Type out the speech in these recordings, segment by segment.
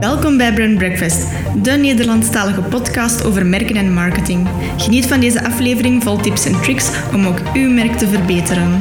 Welkom bij Brand Breakfast, de Nederlandstalige podcast over merken en marketing. Geniet van deze aflevering vol tips en tricks om ook uw merk te verbeteren.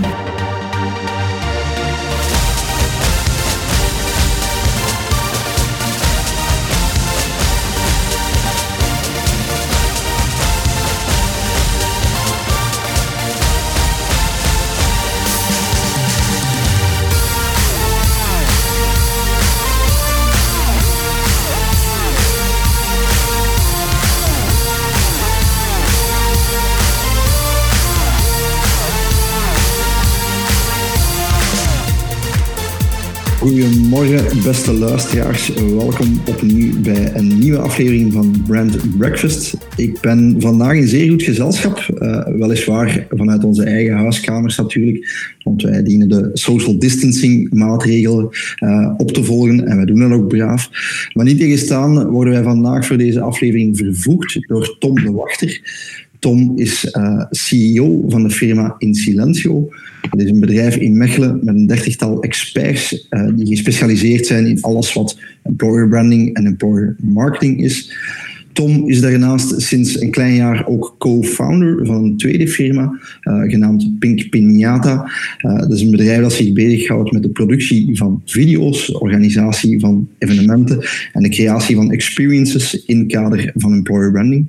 Goedemorgen, beste luisteraars. Welkom opnieuw bij een nieuwe aflevering van Brand Breakfast. Ik ben vandaag in zeer goed gezelschap, uh, weliswaar vanuit onze eigen huiskamers natuurlijk, want wij dienen de social distancing maatregelen uh, op te volgen en wij doen dat ook braaf. Maar niet tegenstaan worden wij vandaag voor deze aflevering vervoegd door Tom de Wachter. Tom is uh, CEO van de firma In Silencio. Het is een bedrijf in Mechelen met een dertigtal experts uh, die gespecialiseerd zijn in alles wat employer branding en employer marketing is. Tom is daarnaast sinds een klein jaar ook co-founder van een tweede firma, uh, genaamd Pink Piñata. Uh, dat is een bedrijf dat zich bezighoudt met de productie van video's, de organisatie van evenementen en de creatie van experiences in het kader van employer branding.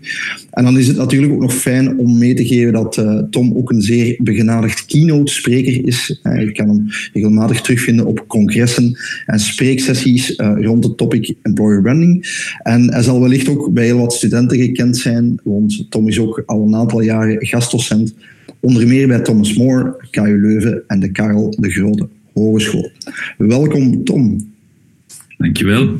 En dan is het natuurlijk ook nog fijn om mee te geven dat uh, Tom ook een zeer begenadigd keynote spreker is. je kan hem regelmatig terugvinden op congressen en spreeksessies rond het topic employer branding. En hij zal wellicht ook bij wat studenten gekend zijn, want Tom is ook al een aantal jaren gastdocent, onder meer bij Thomas More, KU Leuven en de Karel de Grote Hogeschool. Welkom Tom. Dankjewel.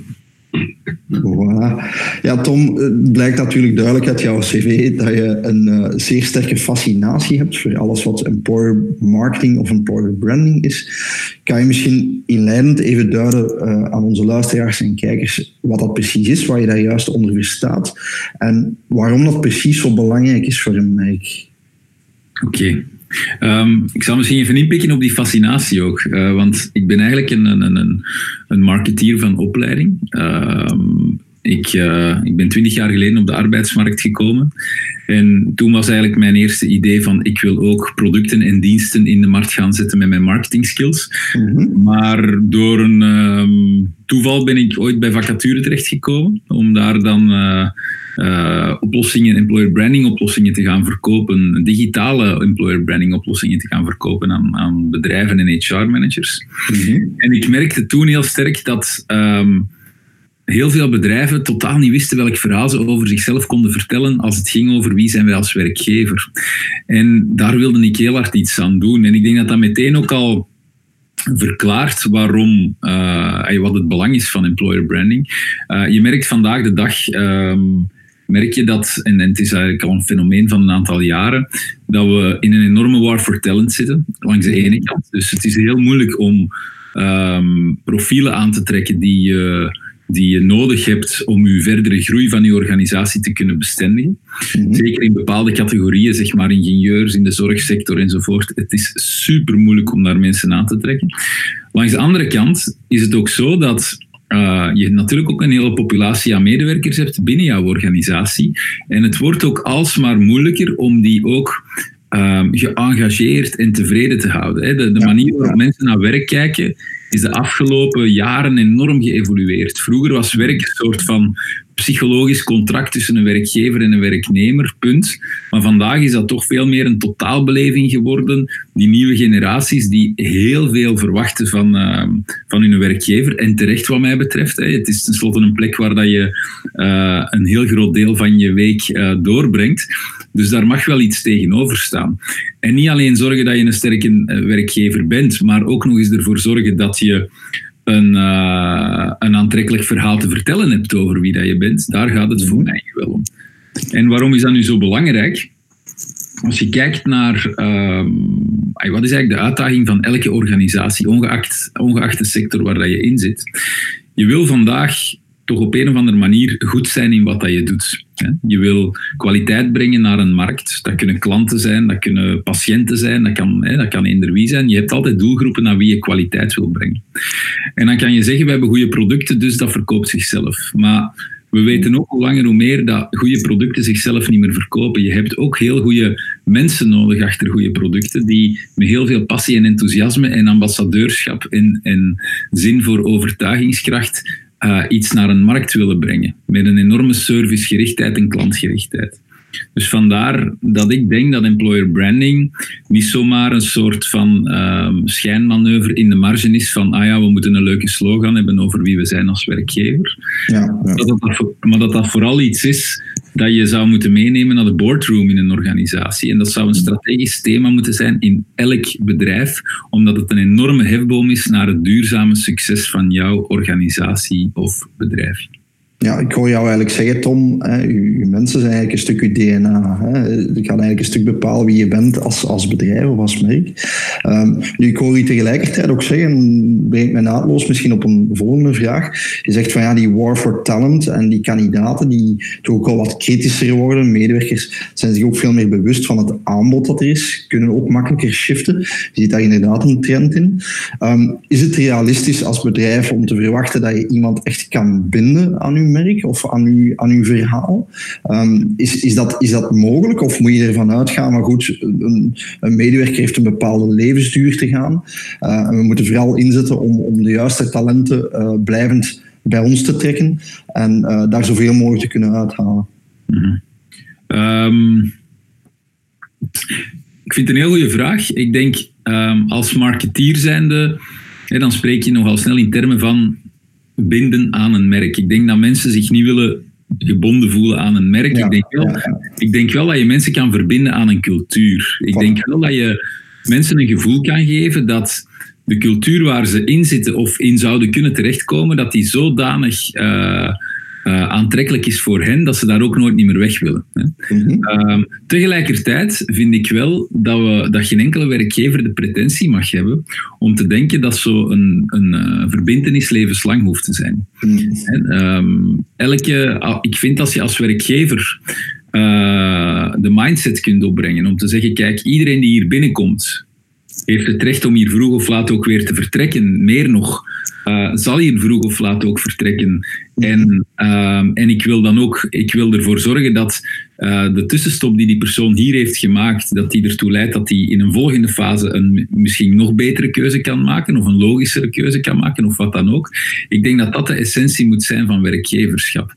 Ja, Tom, het blijkt natuurlijk duidelijk uit jouw cv dat je een uh, zeer sterke fascinatie hebt voor alles wat employer marketing of employer branding is. Kan je misschien inleidend even duiden uh, aan onze luisteraars en kijkers wat dat precies is, waar je daar juist onder verstaat en waarom dat precies zo belangrijk is voor een merk? Oké, Um, ik zal misschien even inpikken op die fascinatie ook. Uh, want ik ben eigenlijk een, een, een, een marketeer van opleiding. Um, ik, uh, ik ben twintig jaar geleden op de arbeidsmarkt gekomen. En toen was eigenlijk mijn eerste idee van ik wil ook producten en diensten in de markt gaan zetten met mijn marketing skills. Mm -hmm. Maar door een um, toeval ben ik ooit bij vacature terechtgekomen. Om daar dan... Uh, uh, oplossingen, employer branding oplossingen te gaan verkopen, digitale employer branding oplossingen te gaan verkopen aan, aan bedrijven en HR managers. Mm -hmm. En ik merkte toen heel sterk dat um, heel veel bedrijven totaal niet wisten welk verhaal ze over zichzelf konden vertellen als het ging over wie zijn wij als werkgever. En daar wilde ik heel hard iets aan doen. En ik denk dat dat meteen ook al verklaart waarom, uh, wat het belang is van employer branding. Uh, je merkt vandaag de dag um, merk je dat, en het is eigenlijk al een fenomeen van een aantal jaren, dat we in een enorme war for talent zitten, langs de ene kant. Dus het is heel moeilijk om um, profielen aan te trekken die, uh, die je nodig hebt om je verdere groei van je organisatie te kunnen bestendigen. Mm -hmm. Zeker in bepaalde categorieën, zeg maar ingenieurs in de zorgsector enzovoort. Het is super moeilijk om daar mensen aan te trekken. Langs de andere kant is het ook zo dat uh, je natuurlijk ook een hele populatie aan medewerkers hebt binnen jouw organisatie. En het wordt ook alsmaar moeilijker om die ook um, geëngageerd en tevreden te houden. Hè. De, de ja, manier waarop ja. mensen naar werk kijken is de afgelopen jaren enorm geëvolueerd. Vroeger was werk een soort van psychologisch contract tussen een werkgever en een werknemer, punt. Maar vandaag is dat toch veel meer een totaalbeleving geworden. Die nieuwe generaties die heel veel verwachten van, uh, van hun werkgever. En terecht wat mij betreft. Hè. Het is tenslotte een plek waar dat je uh, een heel groot deel van je week uh, doorbrengt. Dus daar mag wel iets tegenover staan. En niet alleen zorgen dat je een sterke werkgever bent, maar ook nog eens ervoor zorgen dat je een, uh, een aantrekkelijk verhaal te vertellen hebt over wie dat je bent. Daar gaat het voor mij wel om. En waarom is dat nu zo belangrijk? Als je kijkt naar uh, wat is eigenlijk de uitdaging van elke organisatie, ongeacht, ongeacht de sector waar dat je in zit. Je wil vandaag toch op een of andere manier goed zijn in wat dat je doet. Je wil kwaliteit brengen naar een markt. Dat kunnen klanten zijn, dat kunnen patiënten zijn, dat kan, dat kan eender wie zijn. Je hebt altijd doelgroepen naar wie je kwaliteit wil brengen. En dan kan je zeggen, we hebben goede producten, dus dat verkoopt zichzelf. Maar we weten ook hoe langer hoe meer dat goede producten zichzelf niet meer verkopen. Je hebt ook heel goede mensen nodig achter goede producten, die met heel veel passie en enthousiasme en ambassadeurschap en, en zin voor overtuigingskracht uh, iets naar een markt willen brengen. Met een enorme servicegerichtheid en klantgerichtheid. Dus vandaar dat ik denk dat employer branding niet zomaar een soort van uh, schijnmanoeuvre in de marge is van ah ja, we moeten een leuke slogan hebben over wie we zijn als werkgever. Ja, ja. Dat dat, maar dat dat vooral iets is dat je zou moeten meenemen naar de boardroom in een organisatie. En dat zou een strategisch thema moeten zijn in elk bedrijf, omdat het een enorme hefboom is naar het duurzame succes van jouw organisatie of bedrijf. Ja, ik hoor jou eigenlijk zeggen, Tom, hè, uw, mensen zijn eigenlijk een stuk uw DNA. Hè. Het gaat eigenlijk een stuk bepalen wie je bent als, als bedrijf of als merk. Um, nu, ik hoor je tegelijkertijd ook zeggen, brengt mij naadloos misschien op een volgende vraag. Je zegt van ja, die war for talent en die kandidaten die toch ook al wat kritischer worden. Medewerkers zijn zich ook veel meer bewust van het aanbod dat er is, kunnen ook makkelijker shiften. Je ziet daar inderdaad een trend in. Um, is het realistisch als bedrijf om te verwachten dat je iemand echt kan binden aan merk of aan uw, aan uw verhaal. Ehm, is, is, dat, is dat mogelijk of moet je ervan uitgaan, maar goed, een, een medewerker heeft een bepaalde levensduur te gaan. Uh, en we moeten vooral inzetten om, om de juiste talenten uh, blijvend bij ons te trekken en uh, daar zoveel mogelijk te kunnen uithalen. -hmm. um, ik vind het een heel goede vraag. Ik denk um, als marketeer zijnde, hè, dan spreek je nogal snel in termen van binden aan een merk. Ik denk dat mensen zich niet willen gebonden voelen aan een merk. ik, denk wel, ik denk wel dat je mensen kan verbinden aan een cultuur. Ik denk wel dat je mensen een gevoel kan geven dat de cultuur waar ze in zitten of in zouden kunnen terechtkomen, dat die zodanig uh, uh, aantrekkelijk is voor hen, dat ze daar ook nooit niet meer weg willen. Hè. Mm -hmm. tegelijkertijd vind ik wel dat, we, dat geen enkele werkgever de pretentie mag hebben om te denken dat zo een, een uh, verbindenis levenslang hoeft te zijn. Mm -hmm. elke, ik vind als je als werkgever uh, de mindset kunt opbrengen om te zeggen, kijk, iedereen die hier binnenkomt, heeft het recht om hier vroeg of laat ook weer te vertrekken. Meer nog, uh, zal hier vroeg of laat ook vertrekken. En, uh, en ik wil dan ook ik wil ervoor zorgen dat uh, de tussenstop die die persoon hier heeft gemaakt, dat die ertoe leidt dat hij in een volgende fase een misschien nog betere keuze kan maken of een logischere keuze kan maken of wat dan ook. Ik denk dat dat de essentie moet zijn van werkgeverschap.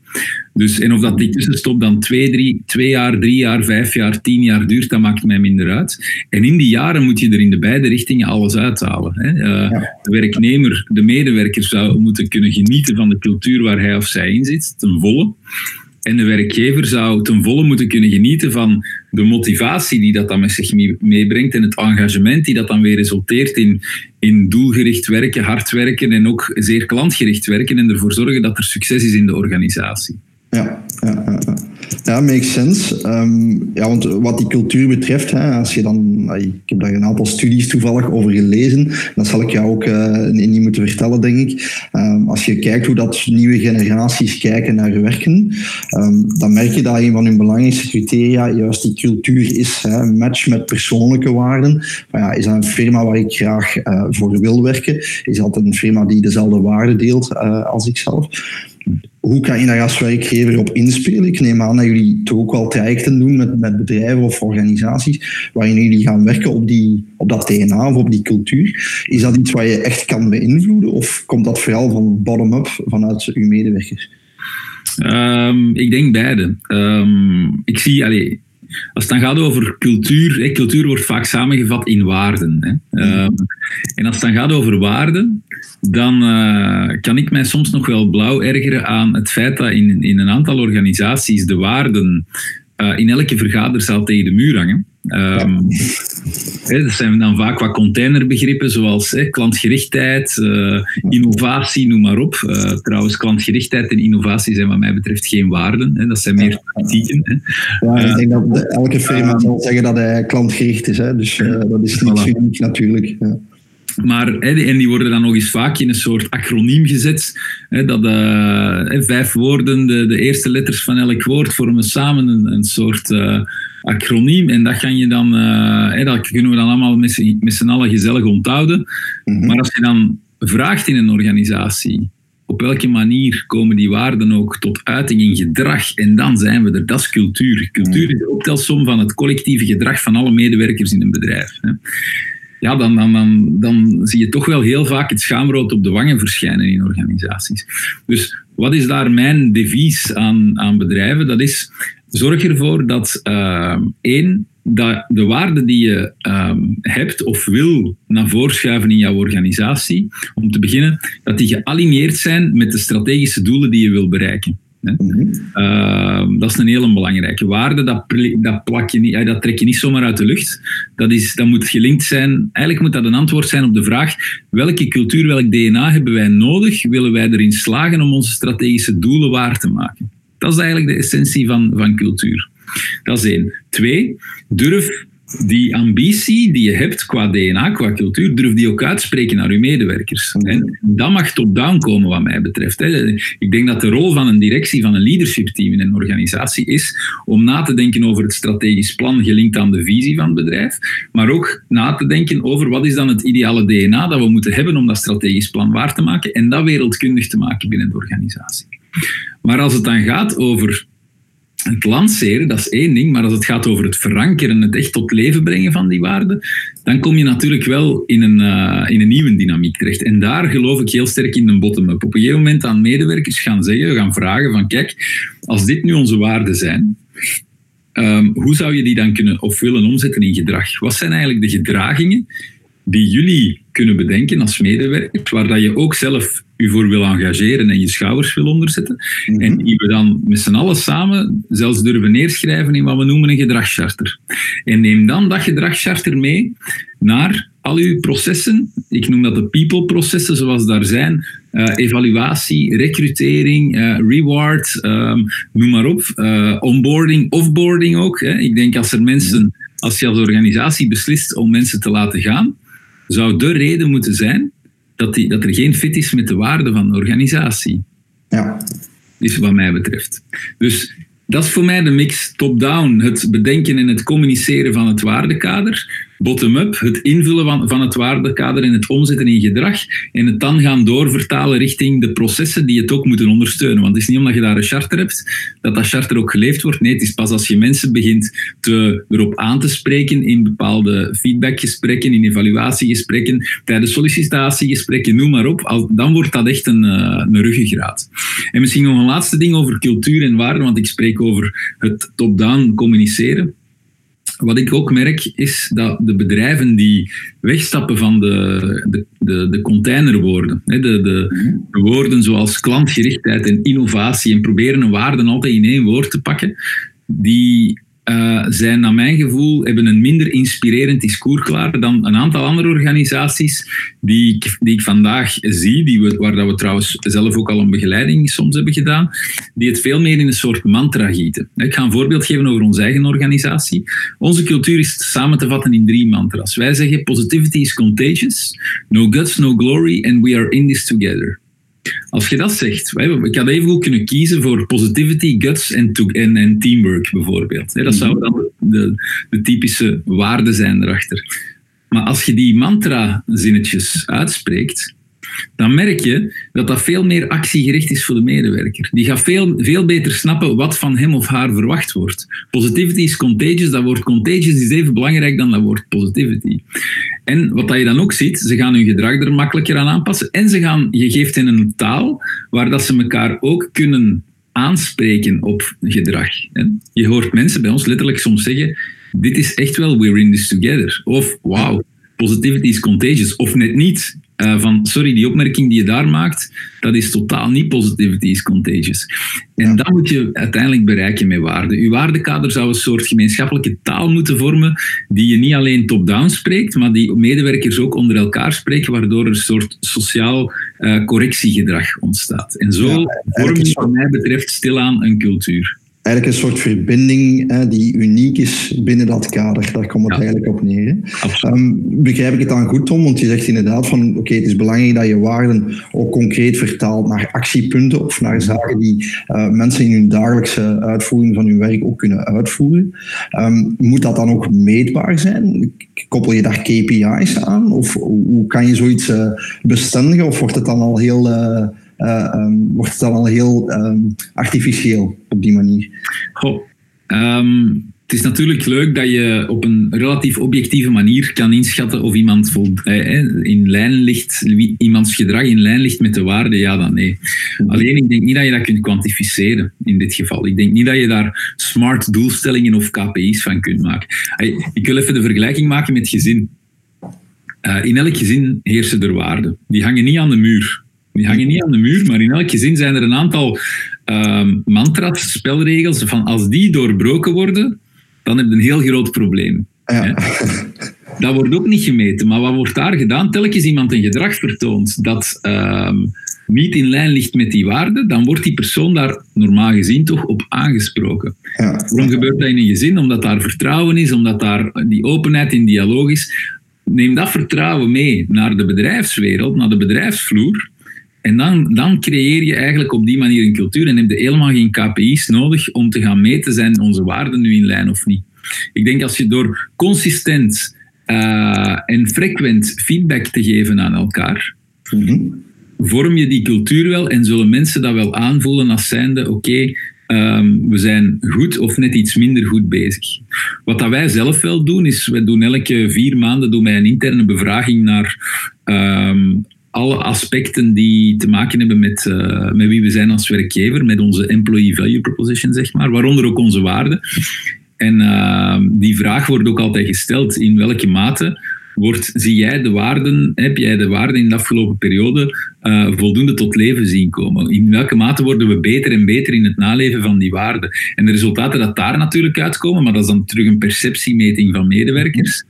Dus, en of dat die tussenstop dan twee, drie, twee jaar, drie jaar, vijf jaar, tien jaar duurt, dat maakt mij minder uit. En in die jaren moet je er in de beide richtingen alles uithalen. Hè. Uh, De werknemer, de medewerker zou moeten kunnen genieten van de cultuur waar hij of zij in zit, ten volle. En de werkgever zou ten volle moeten kunnen genieten van de motivatie die dat dan met zich meebrengt en het engagement die dat dan weer resulteert in, in doelgericht werken, hard werken en ook zeer klantgericht werken en ervoor zorgen dat er succes is in de organisatie. Ja, ja, ja. makes sense. Um, ja, want wat die cultuur betreft, hè, als je dan, ik heb daar een aantal studies toevallig over gelezen, dat zal ik jou ook uh, niet moeten vertellen, denk ik. Um, als je kijkt hoe dat nieuwe generaties kijken naar werken, um, dan merk je dat een van hun belangrijkste criteria juist die cultuur is. Hè, match met persoonlijke waarden. Maar ja, is dat een firma waar ik graag uh, voor wil werken? Is dat een firma die dezelfde waarden deelt uh, als ikzelf? Hoe kan je daar als werkgever op inspelen? Ik neem aan dat jullie toch ook wel trajecten doen met, met bedrijven of organisaties waarin jullie gaan werken op, die, op dat DNA of op die cultuur. Is dat iets wat je echt kan beïnvloeden of komt dat vooral van bottom-up vanuit uw medewerkers? Um, ik denk beide. Um, ik zie, als het dan gaat over cultuur, hè, cultuur wordt vaak samengevat in waarden. Hè. Um, en als het dan gaat over waarden, dan uh, kan ik mij soms nog wel blauw ergeren aan het feit dat in, in een aantal organisaties de waarden uh, in elke vergaderzaal tegen de muur hangen. Um, hè, dat zijn dan vaak wat containerbegrippen zoals hè, klantgerichtheid, uh, innovatie, noem maar op. Uh, trouwens, klantgerichtheid en innovatie zijn wat mij betreft geen waarden. Hè, dat zijn meer politieken. Hè. Ja, ik denk dat elke firma zal zeggen dat hij klantgericht is. Hè, dus dat is niet uniek natuurlijk. Ja. Maar, en die worden dan nog eens vaak in een soort acroniem gezet. Dat uh, vijf woorden, de, de, eerste letters van elk woord vormen samen een, een soort uh, acroniem. En dat, gaan je dan, uh, dat kunnen we dan allemaal met, met z'n allen gezellig onthouden. Mm -hmm. Maar als je dan vraagt in een organisatie, op welke manier komen die waarden ook tot uiting in gedrag? En dan zijn we er. Dat is cultuur. Cultuur is de optelsom van het collectieve gedrag van alle medewerkers in een bedrijf. Hè. Ja, dan, dan, dan, dan zie je toch wel heel vaak het schaamrood op de wangen verschijnen in organisaties. Dus wat is daar mijn devies aan, aan bedrijven? Dat is, zorg ervoor dat uh, één, dat de waarden die je um, hebt of wil naar voren schuiven in jouw organisatie, om te beginnen, dat die gealigneerd zijn met de strategische doelen die je wil bereiken. Mm -hmm. uh, dat is een hele belangrijke waarde. Dat, dat, plak je niet, dat trek je niet zomaar uit de lucht. Dat, is, dat moet gelinkt zijn. Eigenlijk moet dat een antwoord zijn op de vraag: welke cultuur, welk DNA hebben wij nodig? Willen wij erin slagen om onze strategische doelen waar te maken? Dat is eigenlijk de essentie van, van cultuur. Dat is één. Twee, durf die ambitie die je hebt qua DNA, qua cultuur, durf die ook uitspreken naar je medewerkers. En dat mag top-down komen, wat mij betreft. Ik denk dat de rol van een directie, van een leadership team in een organisatie is om na te denken over het strategisch plan gelinkt aan de visie van het bedrijf, maar ook na te denken over wat is dan het ideale DNA dat we moeten hebben om dat strategisch plan waar te maken en dat wereldkundig te maken binnen de organisatie. Maar als het dan gaat over het lanceren, dat is één ding, maar als het gaat over het verankeren, het echt tot leven brengen van die waarden, dan kom je natuurlijk wel in een, uh, in een nieuwe dynamiek terecht. En daar geloof ik heel sterk in de bottom-up. Op een gegeven moment aan medewerkers gaan zeggen, gaan vragen van kijk, als dit nu onze waarden zijn, um, hoe zou je die dan kunnen of willen omzetten in gedrag? Wat zijn eigenlijk de gedragingen die jullie kunnen bedenken als medewerkers, waar dat je ook zelf je voor wil engageren en je schouders wil onderzetten. Mm -hmm. En die we dan met z'n allen samen zelfs durven neerschrijven in wat we noemen een gedragscharter. En neem dan dat gedragscharter mee naar al uw processen. Ik noem dat de people-processen zoals daar zijn. Uh, evaluatie, recrutering, uh, reward, um, noem maar op. Uh, onboarding, offboarding ook. Hè. Ik denk als er mensen, als je als organisatie beslist om mensen te laten gaan, zou de reden moeten zijn dat, die, dat er geen fit is met de waarde van de organisatie. Ja. Is wat mij betreft. Dus dat is voor mij de mix top-down, het bedenken en het communiceren van het waardekader. Bottom-up, het invullen van, van het waardekader en het omzetten in gedrag. En het dan gaan doorvertalen richting de processen die het ook moeten ondersteunen. Want het is niet omdat je daar een charter hebt, dat dat charter ook geleefd wordt. Nee, het is pas als je mensen begint te, erop aan te spreken in bepaalde feedbackgesprekken, in evaluatiegesprekken, tijdens sollicitatiegesprekken, noem maar op. Dan wordt dat echt een, een ruggengraat. En misschien nog een laatste ding over cultuur en waarden, want ik spreek over het top-down communiceren. Wat ik ook merk is dat de bedrijven die wegstappen van de, de, de, de containerwoorden, de, de, de, woorden zoals klantgerichtheid en innovatie en proberen een waarde altijd in één woord te pakken, die uh, zijn naar mijn gevoel hebben een minder inspirerend discours klaar dan een aantal andere organisaties die ik, die ik vandaag zie, die waar dat we trouwens zelf ook al een begeleiding soms hebben gedaan, die het veel meer in een soort mantra gieten. Ik ga een voorbeeld geven over onze eigen organisatie. Onze cultuur is samen te vatten in drie mantras. Wij zeggen positivity is contagious, no guts, no glory, and we are in this together. Als je dat zegt, ik had even goed kunnen kiezen voor positivity, guts en, en, en teamwork bijvoorbeeld. Dat zou dan de, de typische waarden zijn erachter. Maar als je die mantra-zinnetjes uitspreekt, dan merk je dat dat veel meer actiegericht is voor de medewerker. Die gaat veel, veel beter snappen wat van hem of haar verwacht wordt. Positivity is contagious. Dat woord contagious is even belangrijk dan dat woord positivity. En wat je dan ook ziet, ze gaan hun gedrag er makkelijker aan aanpassen. En ze gaan, je geeft hen een taal waar dat ze elkaar ook kunnen aanspreken op gedrag. Je hoort mensen bij ons letterlijk soms zeggen: Dit is echt wel, we're in this together. Of wow, positivity is contagious. Of net niet. Uh, van, sorry, die opmerking die je daar maakt, dat is totaal niet positivity is contagious. En ja. dat moet je uiteindelijk bereiken met waarde. Uw waardekader zou een soort gemeenschappelijke taal moeten vormen, die je niet alleen top-down spreekt, maar die medewerkers ook onder elkaar spreken, waardoor er een soort sociaal uh, correctiegedrag ontstaat. En zo ja, vorm je, wat mij betreft, stilaan een cultuur eigenlijk een soort verbinding hè, die uniek is binnen dat kader. Daar komt het eigenlijk op neer. Um, begrijp ik het dan goed, Tom? Want je zegt inderdaad van oké, het is belangrijk dat je waarden ook concreet vertaalt naar actiepunten of naar zaken die uh, mensen in hun dagelijkse uitvoering van hun werk ook kunnen uitvoeren. Um, moet dat dan ook meetbaar zijn? Koppel je daar KPI's aan? Of hoe kan je zoiets uh, bestendigen? Of wordt het dan al heel... Uh, um, wordt het dan al heel um, artificieel op die manier. Goh, um, het is natuurlijk leuk dat je op een relatief objectieve manier kan inschatten of iemand eh, in lijn ligt, iemands gedrag in lijn ligt met de waarde, ja dan nee. Alleen ik denk niet dat je dat kunt kwantificeren in dit geval. Ik denk niet dat je daar smart doelstellingen of KPI's van kunt maken. Ik wil even de vergelijking maken met gezin. In elk gezin heersen er waarden. Die hangen niet aan de muur. Die hangen niet aan de muur, maar in elk gezin zijn er een aantal um, mantra's, spelregels, van als die doorbroken worden, dan heb je een heel groot probleem. Ja. Dat wordt ook niet gemeten, maar wat wordt daar gedaan? Telkens iemand een gedrag vertoont dat um, niet in lijn ligt met die waarden, dan wordt die persoon daar normaal gezien toch op aangesproken. Ja. Waarom gebeurt dat in een gezin? Omdat daar vertrouwen is, omdat daar die openheid in dialoog is. Neem dat vertrouwen mee naar de bedrijfswereld, naar de bedrijfsvloer. En dan, dan creëer je eigenlijk op die manier een cultuur en heb je helemaal geen KPI's nodig om te gaan meten zijn onze waarden nu in lijn of niet. Ik denk als je door consistent uh, en frequent feedback te geven aan elkaar, mm vorm je die cultuur wel en zullen mensen dat wel aanvoelen als zijnde, oké, okay, um, we zijn goed of net iets minder goed bezig. Wat dat wij zelf wel doen, is we doen elke vier maanden doen wij een interne bevraging naar um, alle aspecten die te maken hebben met, uh, met wie we zijn als werkgever, met onze employee value proposition, zeg maar, waaronder ook onze waarden. En uh, die vraag wordt ook altijd gesteld: in welke mate wordt, zie jij de waarden, heb jij de waarden in de afgelopen periode uh, voldoende tot leven zien komen? In welke mate worden we beter en beter in het naleven van die waarden? En de resultaten dat daar natuurlijk uitkomen, maar dat is dan terug een perceptiemeting van medewerkers,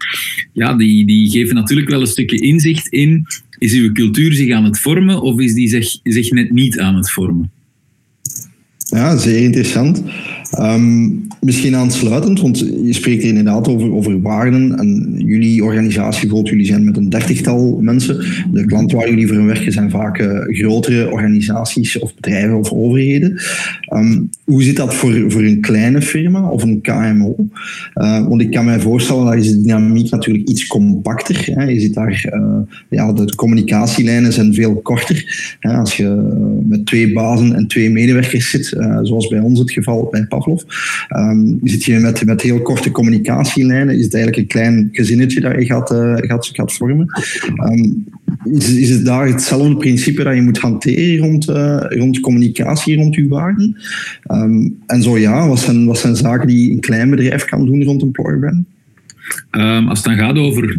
ja, die, die geven natuurlijk wel een stukje inzicht in is uw cultuur zich aan het vormen of is die zich, zich net niet aan het vormen? Ja, zeer interessant. Um, misschien aansluitend, want je spreekt hier inderdaad over, over waarden. En jullie organisatie, bijvoorbeeld, jullie zijn met een dertigtal mensen. De klanten waar jullie voor werken zijn vaak uh, grotere organisaties of bedrijven of overheden. Um, hoe zit dat voor, voor een kleine firma of een KMO? Uh, want ik kan mij voorstellen dat is de dynamiek natuurlijk iets compacter. Hè. Je zit daar, uh, ja, de communicatielijnen zijn veel korter. Hè. Als je met twee bazen en twee medewerkers zit, zoals bij ons het geval bij Pavlov, um, zit je met, met heel korte communicatielijnen. Is het eigenlijk een klein gezinnetje dat je gaat, gaat vormen. Um, is, is het daar hetzelfde principe dat je moet hanteren rond, uh, rond communicatie, rond je waarden? Um, en zo ja, wat zijn, wat zijn zaken die een klein bedrijf kan doen rond employer brand? Um, als het dan gaat over.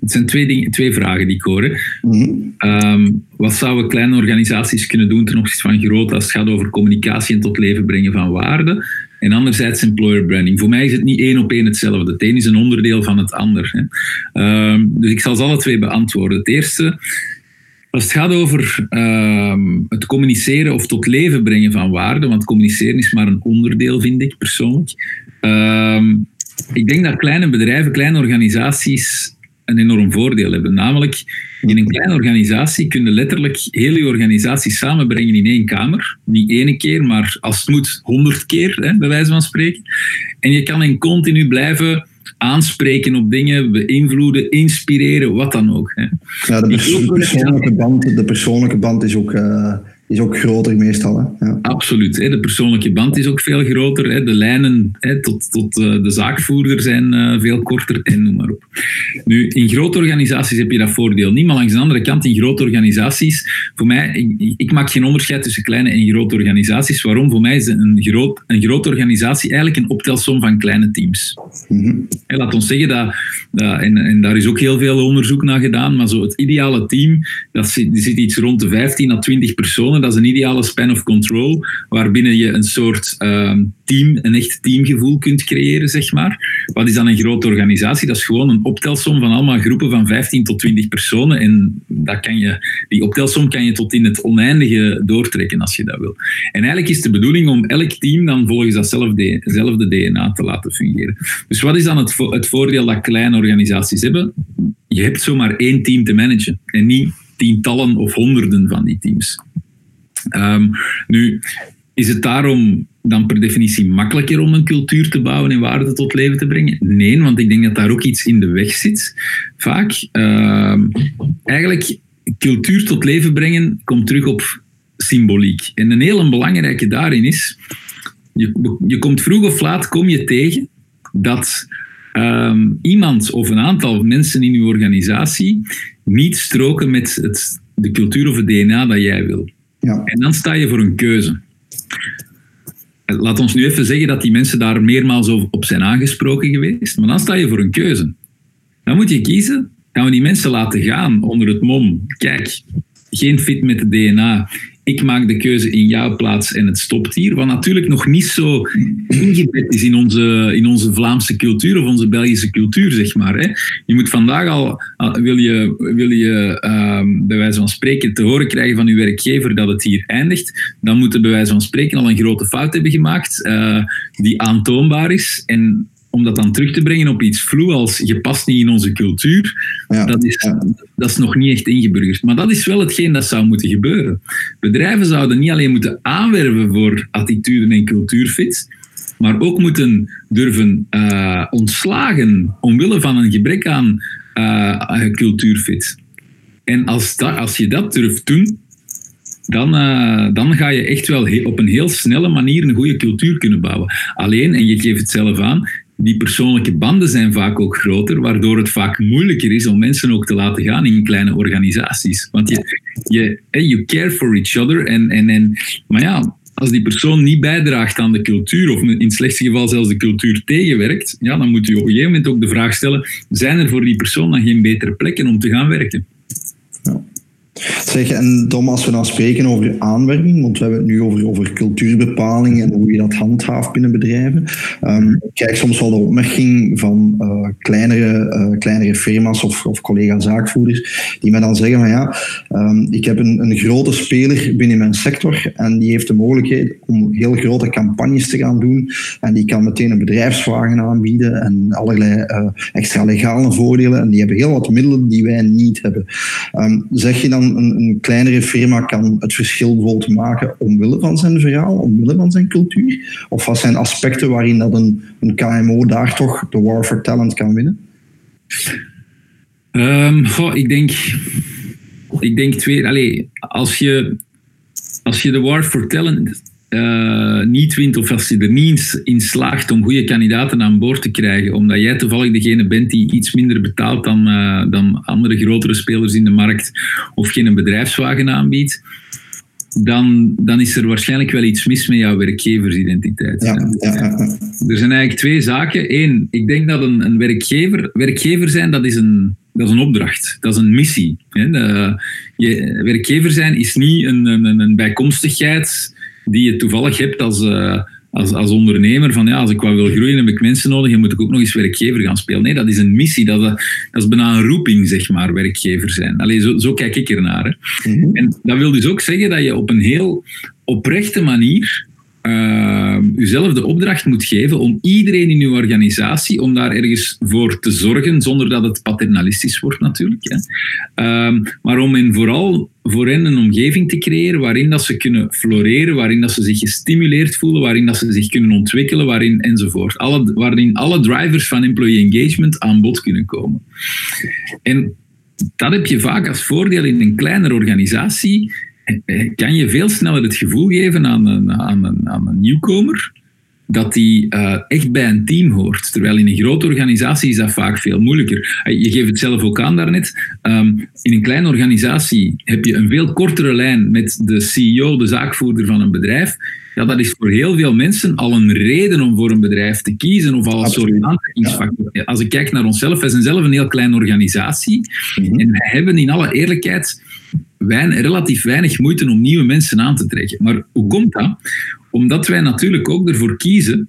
het zijn twee, dingen, twee vragen die ik hoor. Mm um, wat zouden kleine organisaties kunnen doen ten opzichte van grote als het gaat over communicatie en tot leven brengen van waarde? En anderzijds employer branding. Voor mij is het niet één op één hetzelfde. Het een is een onderdeel van het ander. Hè. Um, dus ik zal ze alle twee beantwoorden. Het eerste. Als het gaat over het communiceren of tot leven brengen van waarde, want communiceren is maar een onderdeel, vind ik persoonlijk. Um, ik denk dat kleine bedrijven, kleine organisaties een enorm voordeel hebben. Namelijk, in een kleine organisatie kun je letterlijk heel je organisatie samenbrengen in één kamer. Niet één keer, maar als het moet, honderd keer, hè, bij wijze van spreken. En je kan hen continu blijven aanspreken op dingen, beïnvloeden, inspireren, wat dan ook. Hè. Ja, de, persoonlijke band, de persoonlijke band is ook... Uh is ook groter meestal. Hè? Ja. Absoluut. Hè. De persoonlijke band is ook veel groter. Hè. De lijnen hè, tot, tot uh, de zaakvoerder zijn uh, veel korter en noem maar op. Nu, in grote organisaties heb je dat voordeel niet, maar langs de andere kant, in grote organisaties, voor mij, ik, ik maak geen onderscheid tussen kleine en grote organisaties. Waarom? Voor mij is een, groot, een grote organisatie eigenlijk een optelsom van kleine teams. Mm -hmm. laat ons zeggen dat, dat en, en, daar is ook heel veel onderzoek naar gedaan, maar zo het ideale team, dat zit, die zit iets rond de 15 à 20 personen dat is een ideale span of control, waarbinnen je een soort ehm, team, een echt teamgevoel kunt creëren, zeg maar. Wat is dan een grote organisatie? Dat is gewoon een optelsom van allemaal groepen van 15 tot 20 personen. En dat kan je, die optelsom kan je tot in het oneindige doortrekken als je dat wil. En eigenlijk is de bedoeling om elk team dan volgens datzelfde DNA te laten fungeren. Dus wat is dan het, het voordeel dat kleine organisaties hebben? Je hebt zomaar één team te managen en niet tientallen of honderden van die teams. Um, nu, is het daarom dan per definitie makkelijker om een cultuur te bouwen en waarde tot leven te brengen? Nee, want ik denk dat daar ook iets in de weg zit. Vaak. Uh, eigenlijk, cultuur tot leven brengen komt terug op symboliek. En een hele belangrijke daarin is, je, je komt vroeg of laat kom je tegen dat uh, iemand of een aantal mensen in je organisatie niet stroken met het, de cultuur of het DNA dat jij wil. Ja. En dan sta je voor een keuze. Laat ons nu even zeggen dat die mensen daar meermaals op zijn aangesproken geweest, maar dan sta je voor een keuze. Dan moet je kiezen, gaan we die mensen laten gaan onder het mom? Kijk, geen fit met het DNA ik maak de keuze in jouw plaats en het stopt hier. Wat natuurlijk nog niet zo ingebed is in onze, in onze Vlaamse cultuur of onze Belgische cultuur, zeg maar. Hè. Je moet vandaag al, wil je, wil je uh, bij wijze van spreken te horen krijgen van je werkgever dat het hier eindigt, dan moeten bij wijze van spreken al een grote fout hebben gemaakt uh, die aantoonbaar is. En om dat dan terug te brengen op iets vloe als je past niet in onze cultuur, ja, dat, is, dat is nog niet echt ingeburgerd. Maar dat is wel hetgeen dat zou moeten gebeuren. Bedrijven zouden niet alleen moeten aanwerven voor attituden en cultuurfits, maar ook moeten durven uh, ontslagen omwille van een gebrek aan uh, cultuurfit. En als, dat, als je dat durft doen, dan, uh, dan ga je echt wel op een heel snelle manier een goede cultuur kunnen bouwen. Alleen, en je geeft het zelf aan, die persoonlijke banden zijn vaak ook groter, waardoor het vaak moeilijker is om mensen ook te laten gaan in kleine organisaties. Want je, je you care for each other. En, en, en, maar ja, als die persoon niet bijdraagt aan de cultuur, of in het slechtste geval zelfs de cultuur tegenwerkt, ja, dan moet u op een gegeven moment ook de vraag stellen, zijn er voor die persoon dan geen betere plekken om te gaan werken? Zeg, en Tom, als we dan spreken over aanwerving, want we hebben het nu over, over cultuurbepalingen en hoe je dat handhaaft binnen bedrijven. Um, ik krijg soms wel de opmerking van uh, kleinere, uh, kleinere firma's of, of collega-zaakvoerders, die mij dan zeggen van ja, um, ik heb een, een grote speler binnen mijn sector en die heeft de mogelijkheid om heel grote campagnes te gaan doen en die kan meteen een bedrijfswagen aanbieden en allerlei uh, extra legale voordelen en die hebben heel wat middelen die wij niet hebben. Um, zeg je dan een, een, kleinere firma kan het verschil bijvoorbeeld maken omwille van zijn verhaal, omwille van zijn cultuur? Of wat zijn aspecten waarin dat een, een KMO daar toch de war for talent kan winnen? Um, ik denk, ik denk twee. Allez, als je, als je de war for talent uh, niet wint of als je er niet in slaagt om goede kandidaten aan boord te krijgen, omdat jij toevallig degene bent die iets minder betaalt dan, uh, dan andere grotere spelers in de markt of geen bedrijfswagen aanbiedt, dan, dan is er waarschijnlijk wel iets mis met jouw werkgeversidentiteit. Ja, ja, ja. Er zijn eigenlijk twee zaken. Eén, ik denk dat een, een werkgever, werkgever zijn, dat is een, dat is een opdracht, dat is een missie. Hè. De, je, werkgever zijn is niet een, een, een bijkomstigheid die je toevallig hebt als, uh, als, als ondernemer. Van ja, als ik wat wil groeien, heb ik mensen nodig en moet ik ook nog eens werkgever gaan spelen. Nee, dat is een missie. Dat, dat is bijna een roeping, zeg maar, werkgever zijn. Allee, zo, zo kijk ik ernaar. Hè. Mm -hmm. En dat wil dus ook zeggen dat je op een heel oprechte manier uh, uzelf de opdracht moet geven om iedereen in uw organisatie, om daar ergens voor te zorgen, zonder dat het paternalistisch wordt natuurlijk. Hè. Uh, maar om hen vooral voor hen een omgeving te creëren waarin dat ze kunnen floreren, waarin dat ze zich gestimuleerd voelen, waarin dat ze zich kunnen ontwikkelen, waarin enzovoort. Alle, waarin alle drivers van employee engagement aan bod kunnen komen. En dat heb je vaak als voordeel in een kleinere organisatie kan je veel sneller het gevoel geven aan een, aan een, aan een nieuwkomer dat die uh, echt bij een team hoort. Terwijl in een grote organisatie is dat vaak veel moeilijker. Eh, je geeft het zelf ook aan daarnet. Um, in een kleine organisatie heb je een veel kortere lijn met de CEO, de zaakvoerder van een bedrijf. Ja, dat is voor heel veel mensen al een reden om voor een bedrijf te kiezen of al een soort aantrekkingsfactor. Ja. Als ik kijk naar onszelf, wij zijn zelf een heel kleine organisatie. Mm -hmm. En wij hebben in alle eerlijkheid relatief weinig moeite om nieuwe mensen aan te trekken. Maar hoe komt dat? Omdat wij natuurlijk ook ervoor kiezen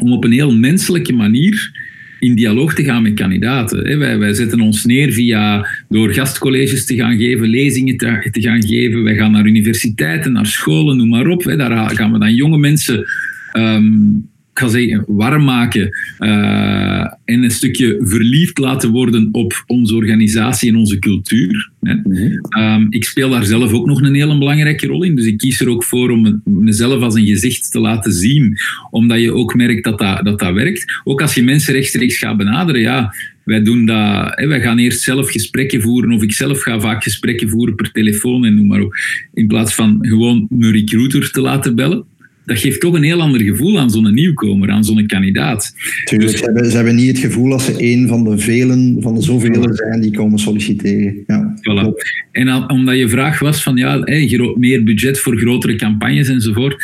om op een heel menselijke manier in dialoog te gaan met kandidaten. Wij, wij zetten ons neer via door gastcolleges te gaan geven, lezingen te, te gaan geven. Wij gaan naar universiteiten, naar scholen, noem maar op. Daar gaan we dan jonge mensen um, ik ga zeggen, warm maken uh, en een stukje verliefd laten worden op onze organisatie en onze cultuur. Hè. -hmm. um, ik speel daar zelf ook nog een hele belangrijke rol in, dus ik kies er ook voor om mezelf als een gezicht te laten zien, omdat je ook merkt dat dat, dat, dat werkt. Ook als je mensen rechtstreeks gaat benaderen, ja, wij doen dat, hè, wij gaan eerst zelf gesprekken voeren, of ik zelf ga vaak gesprekken voeren per telefoon en noem maar op, in plaats van gewoon een recruiter te laten bellen dat geeft toch een heel ander gevoel aan zo'n nieuwkomer, aan zo'n kandidaat. Tuurlijk, dus, ze, hebben, ze hebben niet het gevoel dat ze een van de velen, van de zoveel zijn die komen solliciteren. Ja, voilà. En al, omdat je vraag was van ja, hey, meer budget voor grotere campagnes enzovoort.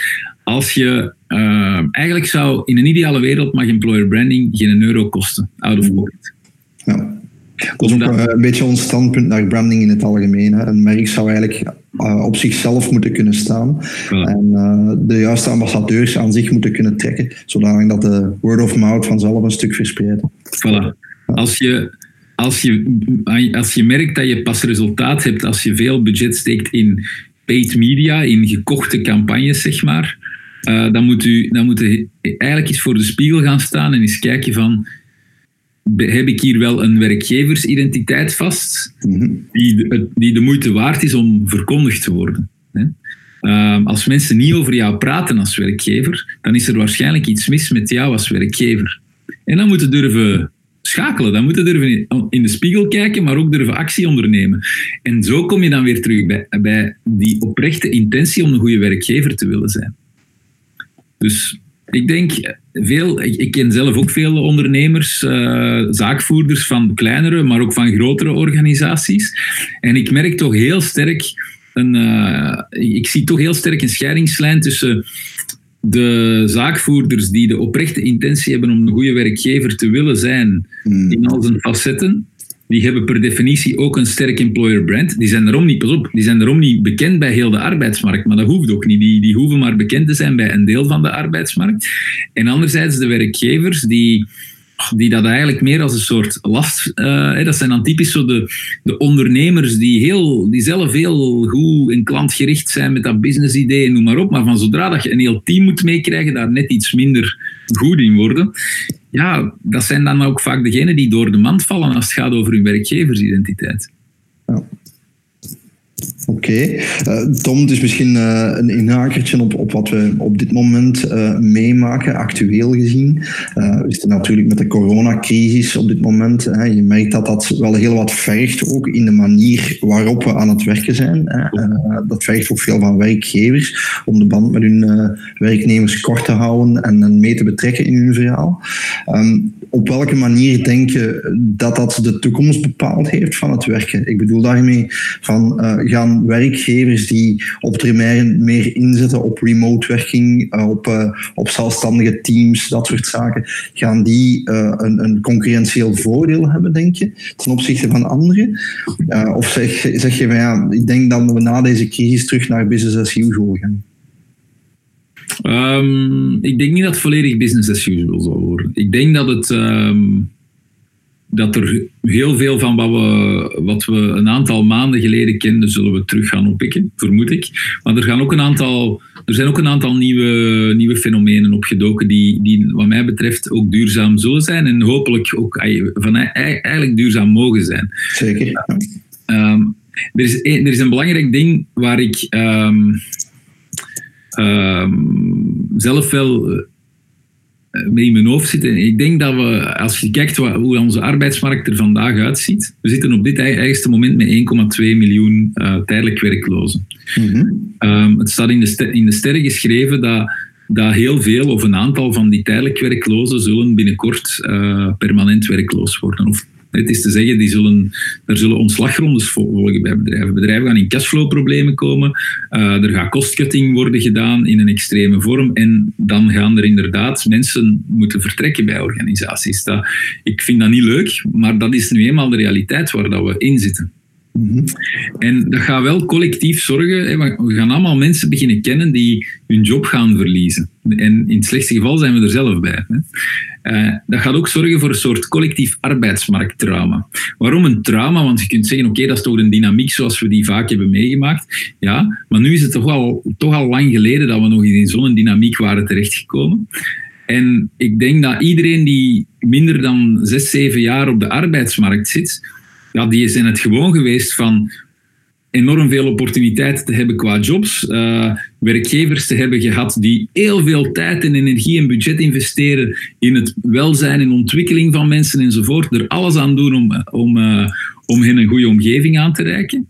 Als je uh, eigenlijk zou in een ideale wereld mag employer branding geen euro kosten, out of pocket. Ja. Dat is ook eh, een beetje ons standpunt naar branding in het algemeen. Hè. Een merk zou eigenlijk uh, op zichzelf moeten kunnen staan. En uh, de juiste ambassadeurs aan zich moeten kunnen trekken, zodanig dat de word of mouth vanzelf een stuk verspreidt. Voilà. Als je, als, je, als je merkt dat je pas resultaat hebt als je veel budget steekt in paid media, in gekochte campagnes, zeg maar, uh, dan, moet u, dan moet u eigenlijk eens voor de spiegel gaan staan en eens kijken van heb ik hier wel een werkgeversidentiteit vast mhm. die, de, die de moeite waard is om verkondigd te worden. Hè? Uh, als mensen niet over jou praten als werkgever, dan is er waarschijnlijk iets mis met jou als werkgever. En dan moeten durven schakelen, dan moeten durven in de spiegel kijken, maar ook durven actie ondernemen. En zo kom je dan weer terug bij, bij die oprechte intentie om een goede werkgever te willen zijn. Dus ik denk veel, ik, ken zelf ook veel ondernemers, uh, zaakvoerders van kleinere, maar ook van grotere organisaties. En ik merk toch heel sterk een, uh, ik zie toch heel sterk een scheidingslijn tussen de zaakvoerders die de oprechte intentie hebben om een goede werkgever te willen zijn hmm. in al zijn facetten die hebben per definitie ook een sterk employer brand. Die zijn daarom niet, pas op, die zijn daarom niet bekend bij heel de arbeidsmarkt, maar dat hoeft ook niet. Die, die hoeven maar bekend te zijn bij een deel van de arbeidsmarkt. En anderzijds de werkgevers die die dat eigenlijk meer als een soort last... Uh, dat zijn dan typisch zo de, de ondernemers die, heel, die zelf heel goed en klantgericht zijn met dat businessidee en noem maar op. Maar van zodra dat je een heel team moet meekrijgen, daar net iets minder goed in worden. Ja, dat zijn dan ook vaak degenen die door de mand vallen als het gaat over hun werkgeversidentiteit. Ja. Oké. Okay. Uh, Tom, dus misschien uh, een inhakertje op, op wat we op dit moment uh, meemaken, actueel gezien. we zitten natuurlijk met de coronacrisis op dit moment. Hè. Je merkt dat dat wel heel wat vergt, ook in de manier waarop we aan het werken zijn. Hè. dat vergt ook veel van werkgevers om de band met hun werknemers kort te houden en, mee te betrekken in hun verhaal. Um, op welke manier denk je dat dat de toekomst bepaald heeft van het werken? Ik bedoel daarmee van gaan werkgevers die op termijn meer inzetten op remote werking, eh, op, uh, op zelfstandige teams, dat soort zaken, gaan die uh, een, een concurrentieel voordeel hebben, denk je, ten opzichte van anderen? of zeg, zeg je van ja, ik denk dat we na deze crisis terug naar business as usual gaan? Um, ik denk niet dat het volledig business as usual zal worden. Ik denk dat het. Um dat er heel veel van wat we, wat we een aantal maanden geleden kenden, zullen we terug gaan oppikken, vermoed ik. Maar er, gaan ook een aantal, er zijn ook een aantal nieuwe, nieuwe fenomenen opgedoken die, die wat mij betreft ook duurzaam zullen zijn en hopelijk ook van, eigenlijk duurzaam mogen zijn. Zeker. Um, er, is, er is een belangrijk ding waar ik um, um, zelf wel in mijn hoofd zitten. Ik denk dat we, als je kijkt wat, hoe onze arbeidsmarkt er vandaag uitziet, we zitten op dit eigenste moment met 1,2 miljoen uh, tijdelijk werklozen. Mm het staat in de, in de sterren geschreven dat, dat heel veel of een aantal van die tijdelijk werklozen zullen binnenkort uh, permanent werkloos worden. Of het is te zeggen, die zullen, er zullen ontslagrondes volgen bij bedrijven. Bedrijven gaan in cashflow-problemen komen. Uh, er gaat kostcutting worden gedaan in een extreme vorm. En dan gaan er inderdaad mensen moeten vertrekken bij organisaties. Dat, ik vind dat niet leuk, maar dat is nu eenmaal de realiteit waar dat we in zitten. Mhm. En dat gaat wel collectief zorgen. We gaan allemaal mensen beginnen kennen die hun job gaan verliezen. En in het slechtste geval zijn we er zelf bij. Uh, dat gaat ook zorgen voor een soort collectief arbeidsmarkttrauma. Waarom een trauma? Want je kunt zeggen, oké, dat is toch een dynamiek zoals we die vaak hebben meegemaakt. Ja, maar nu is het toch al, toch al lang geleden dat we nog in zo'n dynamiek waren terechtgekomen. En ik denk dat iedereen die minder dan zes, zeven jaar op de arbeidsmarkt zit, ja, die is in het gewoon geweest van enorm veel opportuniteiten te hebben qua jobs, uh, werkgevers te hebben gehad die heel veel tijd en energie en budget investeren in het welzijn en ontwikkeling van mensen enzovoort, er alles aan doen om, om, uh, om hen een goede omgeving aan te reiken.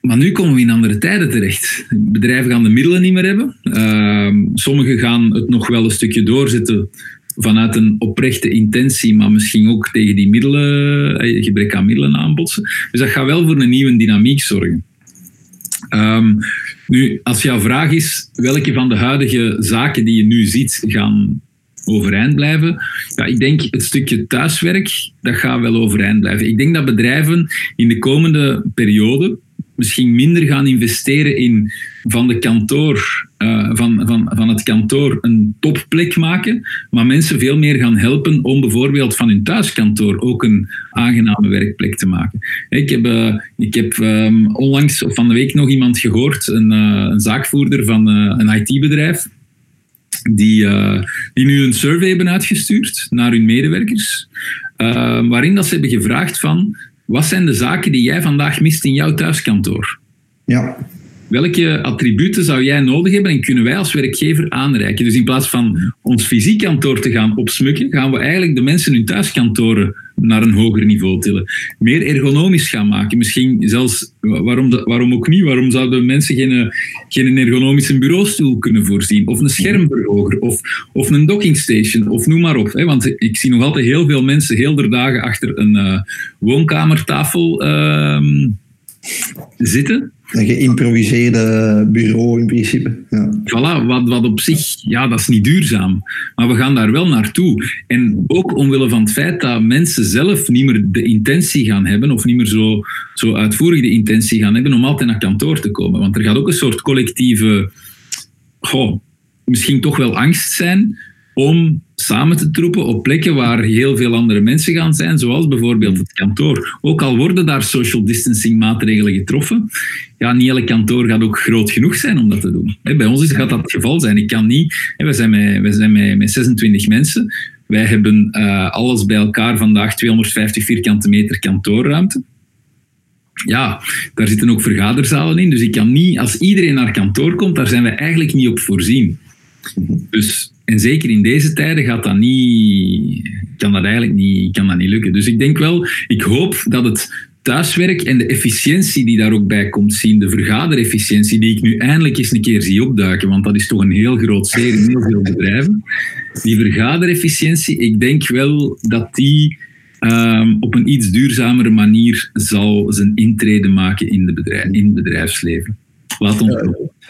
Maar nu komen we in andere tijden terecht. Bedrijven gaan de middelen niet meer hebben. Uh, sommigen gaan het nog wel een stukje doorzetten vanuit een oprechte intentie, maar misschien ook tegen die middelen, eh, gebrek aan middelen aanbotsen. Dus dat gaat wel voor een nieuwe dynamiek zorgen. Um, nu, als jouw vraag is welke van de huidige zaken die je nu ziet gaan overeind blijven, ja, ik denk het stukje thuiswerk, dat gaat wel overeind blijven. Ik denk dat bedrijven in de komende periode misschien minder gaan investeren in van, de kantoor, uh, van, van, van het kantoor een topplek maken, maar mensen veel meer gaan helpen om bijvoorbeeld van hun thuiskantoor ook een aangename werkplek te maken. Ik heb, uh, ik heb um, onlangs of van de week nog iemand gehoord, een, uh, een zaakvoerder van een IT-bedrijf, die, die nu een survey hebben uitgestuurd naar hun medewerkers, waarin dat ze hebben gevraagd van wat zijn de zaken die jij vandaag mist in jouw thuiskantoor? Ja. Welke attributen zou jij nodig hebben en kunnen wij als werkgever aanreiken? Dus in plaats van ons fysiek kantoor te gaan opsmukken, gaan we eigenlijk de mensen hun thuiskantoren naar een hoger niveau tillen. Meer ergonomisch gaan maken. Misschien zelfs, waarom, waarom ook niet? Waarom zouden mensen geen, geen ergonomische bureaustoel kunnen voorzien? Of een schermverhoger? Of, of een dockingstation? Of noem maar op. Hè? Want ik zie nog altijd heel veel mensen heel de dagen achter een uh, woonkamertafel uh, zitten. Een geïmproviseerde bureau in principe. Ja. Voilà, wat, wat op zich, ja, dat is niet duurzaam. Maar we gaan daar wel naartoe. En ook omwille van het feit dat mensen zelf niet meer de intentie gaan hebben, of niet meer zo, zo uitvoerig de intentie gaan hebben om altijd naar kantoor te komen. Want er gaat ook een soort collectieve, misschien toch wel angst zijn om samen te troepen op plekken waar heel veel andere mensen gaan zijn, zoals bijvoorbeeld het kantoor. Ook al worden daar social distancing maatregelen getroffen, ja, niet elk kantoor gaat ook groot genoeg zijn om dat te doen. Bij ons gaat dat het geval zijn. Ik kan niet, we zijn met, zijn met, met 26 mensen. Wij hebben uh, alles bij elkaar vandaag 250 vierkante meter kantoorruimte. Ja, daar zitten ook vergaderzalen in. Dus ik kan niet, als iedereen naar kantoor komt, daar zijn we eigenlijk niet op voorzien. Dus en zeker in deze tijden gaat dat niet, kan dat eigenlijk niet, kan dat niet lukken. Dus ik denk wel, ik hoop dat het thuiswerk en de efficiëntie die daar ook bij komt zien, de vergaderefficiëntie, die ik nu eindelijk eens een keer zie opduiken, want dat is toch een heel groot zeer in heel veel bedrijven. Die vergaderefficiëntie, ik denk wel dat die um, op een iets duurzamere manier zal zijn intrede maken in, de bedrijf, in het bedrijfsleven. Ons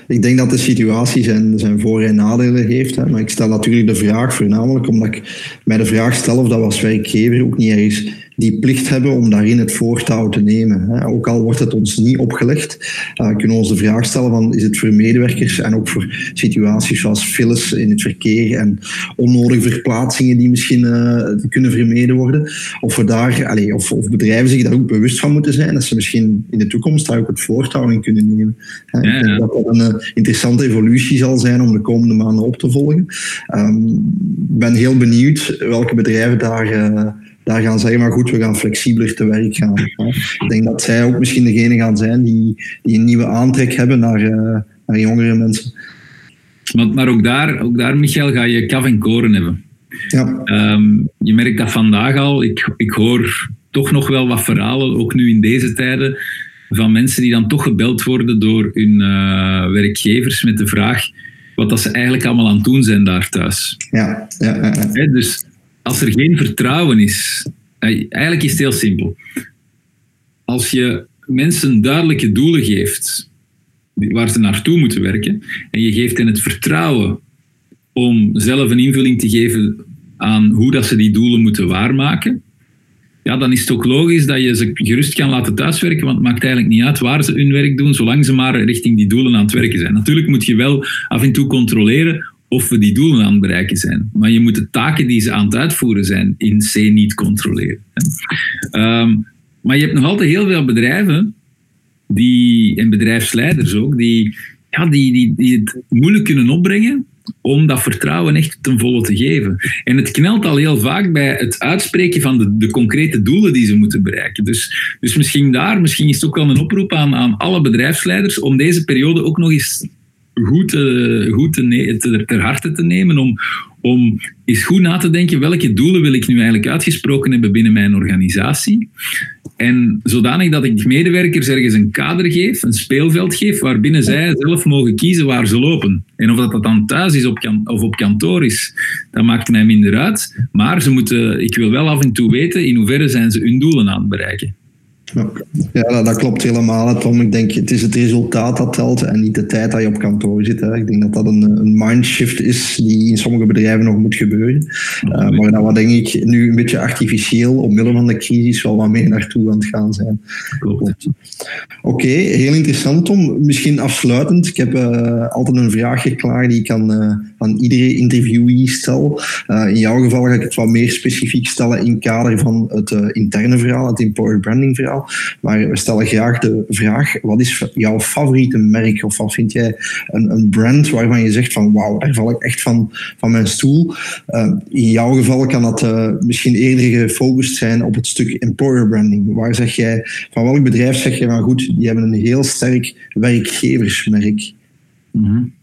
ik denk dat de situatie zijn, zijn voor- en nadelen heeft. Hè. Maar ik stel natuurlijk de vraag voornamelijk omdat ik mij de vraag stel of dat we als werkgever ook niet ergens die plicht hebben om daarin het voortouw te nemen. Ook al wordt het ons niet opgelegd, uh, kunnen we ons de vraag stellen van is het voor medewerkers en ook voor situaties zoals files in het verkeer en onnodige verplaatsingen die misschien uh, kunnen vermeden worden, of, we daar, allez, of, of, bedrijven zich daar ook bewust van moeten zijn dat ze misschien in de toekomst daar ook het voortouw in kunnen nemen. Ja, ja. Ik denk dat dat een uh, interessante evolutie zal zijn om de komende maanden op te volgen. Um, ik ben heel benieuwd welke bedrijven daar daar gaan zeggen, maar goed, we gaan flexibeler te werk gaan. Ik denk dat zij ook misschien degene gaan zijn die, die een nieuwe aantrek hebben naar, uh, naar jongere mensen. Maar, maar ook, daar, ook daar, Michael, ga je kaf en koren hebben. Ja. Um, je merkt dat vandaag al. Ik, ik hoor toch nog wel wat verhalen, ook nu in deze tijden, van mensen die dan toch gebeld worden door hun uh, werkgevers met de vraag wat dat ze eigenlijk allemaal aan het doen zijn daar thuis. Ja, ja, ja, ja. dus als er geen vertrouwen is, eigenlijk is het heel simpel. Als je mensen duidelijke doelen geeft waar ze naartoe moeten werken, en je geeft hen het vertrouwen om zelf een invulling te geven aan hoe dat ze die doelen moeten waarmaken, ja, dan is het ook logisch dat je ze gerust kan laten thuiswerken, want het maakt eigenlijk niet uit waar ze hun werk doen, zolang ze maar richting die doelen aan het werken zijn. Natuurlijk moet je wel af en toe controleren of we die doelen aan het bereiken zijn. Maar je moet de taken die ze aan het uitvoeren zijn in C niet controleren. Ehm, maar je hebt nog altijd heel veel bedrijven die, en bedrijfsleiders ook, die, ja, die, die, het moeilijk kunnen opbrengen om dat vertrouwen echt ten volle te geven. En het knelt al heel vaak bij het uitspreken van de, de concrete doelen die ze moeten bereiken. Dus, dus misschien daar, misschien is het ook wel een oproep aan, aan alle bedrijfsleiders om deze periode ook nog eens goed, uh, goed te, te, ter harte te nemen om, om eens goed na te denken welke doelen wil ik nu eigenlijk uitgesproken hebben binnen mijn organisatie. En zodanig dat ik de medewerkers ergens een kader geef, een speelveld geef, waarbinnen zij zelf mogen kiezen waar ze lopen. En of dat, dat dan thuis is op of op kantoor is, dat maakt mij minder uit. Maar ze moeten, ik wil wel af en toe weten in hoeverre zijn ze hun doelen aan het bereiken. Ja, dat, klopt helemaal, Tom. Ik denk, het is het resultaat dat telt en niet de tijd dat je op kantoor zit. Hè. Ik denk dat dat een, een mindshift is die in sommige bedrijven nog moet gebeuren. Uh, maar dat wat denk ik nu een beetje artificieel, omwille van de crisis, wel wat meer naartoe aan het gaan zijn. Klopt. Oké, heel interessant, Tom. Misschien afsluitend. Ik heb uh, altijd een vraagje klaar die ik aan, uh, aan iedere interviewee stel. in jouw geval ga ik het wat meer specifiek stellen in kader van het interne verhaal, het employer branding verhaal. Maar we stellen graag de vraag: wat is jouw favoriete merk? Of wat vind jij een, een brand waarvan je zegt van wauw, daar val ik echt van, van mijn stoel? Uh, in jouw geval kan dat uh, misschien eerder gefocust zijn op het stuk employer branding. Waar zeg jij, van welk bedrijf zeg je van goed, die hebben een heel sterk werkgeversmerk? Mm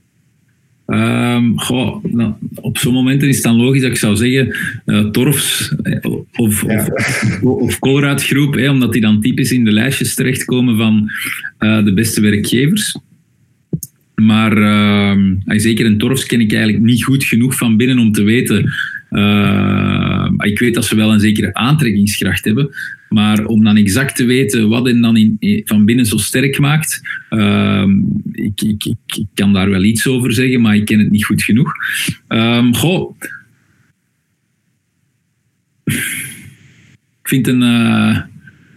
Um, goh, nou, op zo'n momenten is het dan logisch dat ik zou zeggen uh, Torfs eh, of, ja. of, of Groep, omdat die dan typisch in de lijstjes terechtkomen van uh, de beste werkgevers. Maar uh, zeker een Torfs ken ik eigenlijk niet goed genoeg van binnen om te weten. Ik weet dat ze wel een zekere aantrekkingskracht hebben. Maar om dan exact te weten wat hen dan in, van binnen zo sterk maakt, uh, ik, ik, ik, kan daar wel iets over zeggen, maar ik ken het niet goed genoeg. Um, goh. Ik vind een. Uh,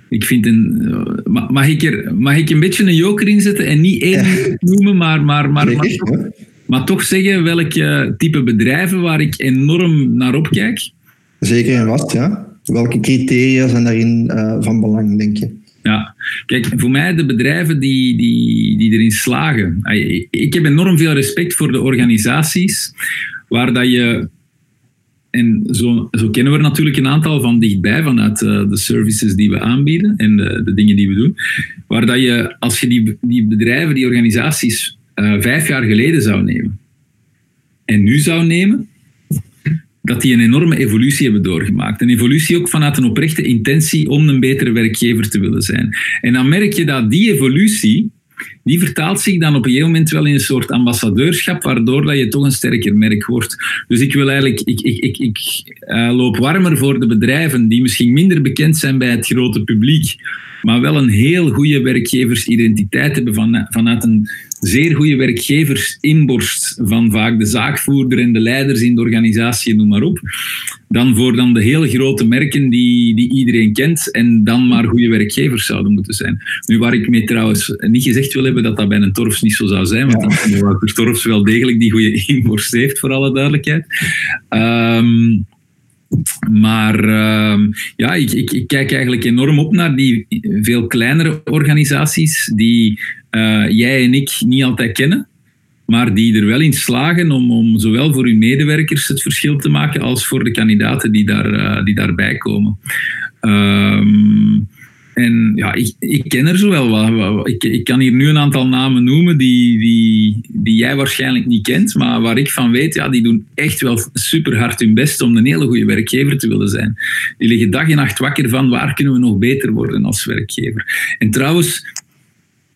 ik vind een. Uh, mag, ik er, mag ik een beetje een joker inzetten en niet één ja. noemen, maar, maar, maar, maar, toch, maar toch zeggen welke type bedrijven waar ik enorm naar opkijk? Zeker en wat, ja. Welke criteria zijn daarin uh, van belang, denk je? Ja, kijk, voor mij de bedrijven die, die, die erin slagen. Ik heb enorm veel respect voor de organisaties waar dat je. En zo, zo kennen we er natuurlijk een aantal van dichtbij, vanuit uh, de services die we aanbieden en de, de, dingen die we doen. Waar dat je, als je die, die bedrijven, die organisaties vijf jaar geleden zou nemen en nu zou nemen, dat die een enorme evolutie hebben doorgemaakt. Een evolutie ook vanuit een oprechte intentie om een betere werkgever te willen zijn. En dan merk je dat die evolutie, die vertaalt zich dan op een gegeven moment wel in een soort ambassadeurschap, waardoor dat je toch een sterker merk wordt. Dus ik wil eigenlijk, ik, ik, ik, ik uh, loop warmer voor de bedrijven die misschien minder bekend zijn bij het grote publiek, maar wel een heel goede werkgeversidentiteit hebben van, vanuit een zeer goede werkgeversinborst van vaak de zaakvoerder en de leiders in de organisatie, noem maar op, dan voor dan de hele grote merken die, die iedereen kent en dan maar goede werkgevers zouden moeten zijn. Nu, waar ik mee trouwens niet gezegd wil hebben dat dat bij een Torfs niet zo zou zijn, want ja. Torfs wel degelijk die goede inborst heeft, voor alle duidelijkheid. Um, maar uh, ja, ik, ik, ik, kijk eigenlijk enorm op naar die veel kleinere organisaties die uh, jij en ik niet altijd kennen, maar die er wel in slagen om, om zowel voor hun medewerkers het verschil te maken als voor de kandidaten die, daar, uh, die daarbij komen. Um, en ja, ik, ik ken er zo wel. Ik, ik kan hier nu een aantal namen noemen die, die, die jij waarschijnlijk niet kent, maar waar ik van weet, ja, die doen echt wel super hard hun best om een hele goede werkgever te willen zijn. Die liggen dag en nacht wakker van waar kunnen we nog beter worden als werkgever. En trouwens,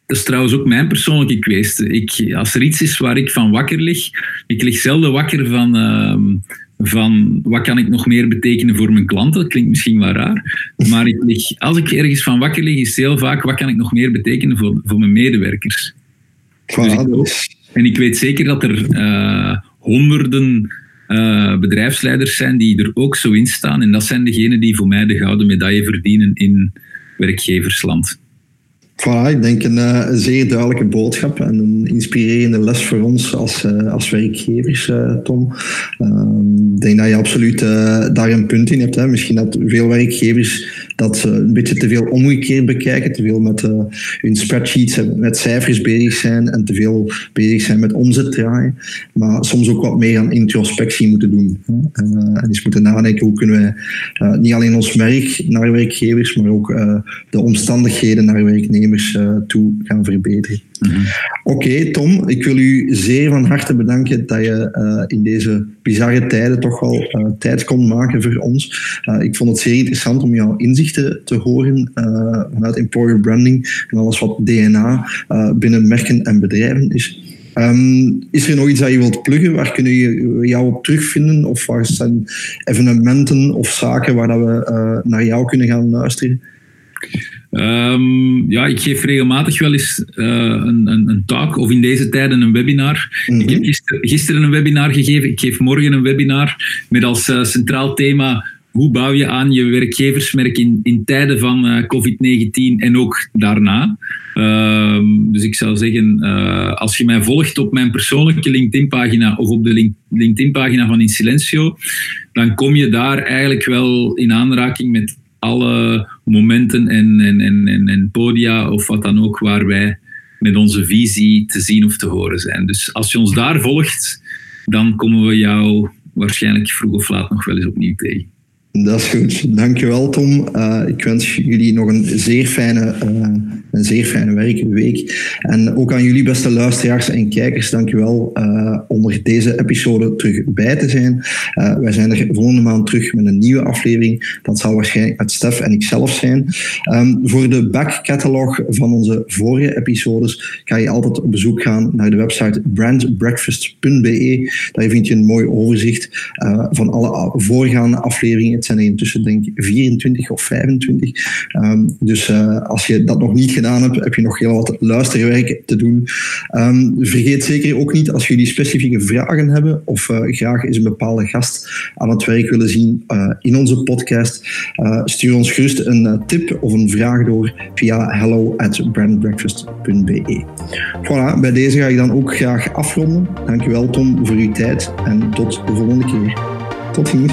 dat is trouwens ook mijn persoonlijke kwestie. Ik, als er iets is waar ik van wakker lig, ik lig zelden wakker van... Uh, van wat kan ik nog meer betekenen voor mijn klanten. Dat klinkt misschien wel raar, maar ik lig, als ik ergens van wakker lig, is het heel vaak wat kan ik nog meer betekenen voor, voor mijn medewerkers. Voilà, dus ik, en ik weet zeker dat er uh, honderden uh, bedrijfsleiders zijn die er ook zo in staan. En dat zijn degenen die voor mij de gouden medaille verdienen in werkgeversland. Voilà, ik denk een, uh, zeer duidelijke boodschap en een inspirerende les voor ons als, uh, als werkgevers, uh, Tom. Ehm, ik denk dat je absoluut daar een punt in hebt. Hè. Misschien dat veel werkgevers dat ze een beetje te veel omgekeerd bekijken, te veel met hun spreadsheets en met cijfers bezig zijn en te veel bezig zijn met omzet draaien. Maar soms ook wat meer aan introspectie moeten doen. en eens moeten nadenken hoe kunnen wij niet alleen ons merk naar werkgevers, maar ook de omstandigheden naar werknemers toe gaan verbeteren. Mhm. Oké, Tom, ik wil u zeer van harte bedanken dat je uh, in deze bizarre tijden toch wel uh, tijd kon maken voor ons. ik vond het zeer interessant om jouw inzichten te horen vanuit employer branding en alles wat DNA binnen merken en bedrijven is. Um, is er nog iets dat je wilt pluggen? Waar kunnen we jou op terugvinden? Of waar zijn evenementen of zaken waar dat we naar jou kunnen gaan luisteren? Um, ja, ik geef regelmatig wel eens uh, een, een, een, talk of in deze tijden een webinar. Ik heb mhm. gisteren, een webinar gegeven. Ik geef morgen een webinar met als uh, centraal thema hoe bouw je aan je werkgeversmerk in, in tijden van uh, COVID-19 en ook daarna. Um, dus ik zou zeggen, als je mij volgt op mijn persoonlijke LinkedIn-pagina of op de LinkedIn-pagina van Insilencio, dan kom je daar eigenlijk wel in aanraking met alle momenten en, en, en, en podia of wat dan ook waar wij met onze visie te zien of te horen zijn. Dus als je ons daar volgt, dan komen we jou waarschijnlijk vroeg of laat nog wel eens opnieuw tegen. Dat is goed. Dankjewel, Tom. Uh, ik wens jullie nog een zeer fijne, uh, een zeer fijne werkweek. En ook aan jullie beste luisteraars en kijkers, dankjewel uh, om er deze episode terug bij te zijn. wij zijn er volgende maand terug met een nieuwe aflevering. Dat zal waarschijnlijk met Stef en ikzelf zijn. Um, voor de back catalog van onze vorige episodes ga je altijd op bezoek gaan naar de website brandbreakfast.be. Daar vind je een mooi overzicht van alle voorgaande afleveringen zijn er intussen denk ik 24 of 25. Ehm, dus uh, als je dat nog niet gedaan hebt, heb je nog heel wat luisterwerk te doen. Um, vergeet zeker ook niet als jullie specifieke vragen hebben of uh, graag eens een bepaalde gast aan het werk willen zien uh, in onze podcast. stuur ons gerust een tip of een vraag door via hello at brandbreakfast.be. Voilà, bij deze ga ik dan ook graag afronden. Dankjewel Tom voor uw tijd en tot de volgende keer. Tot ziens.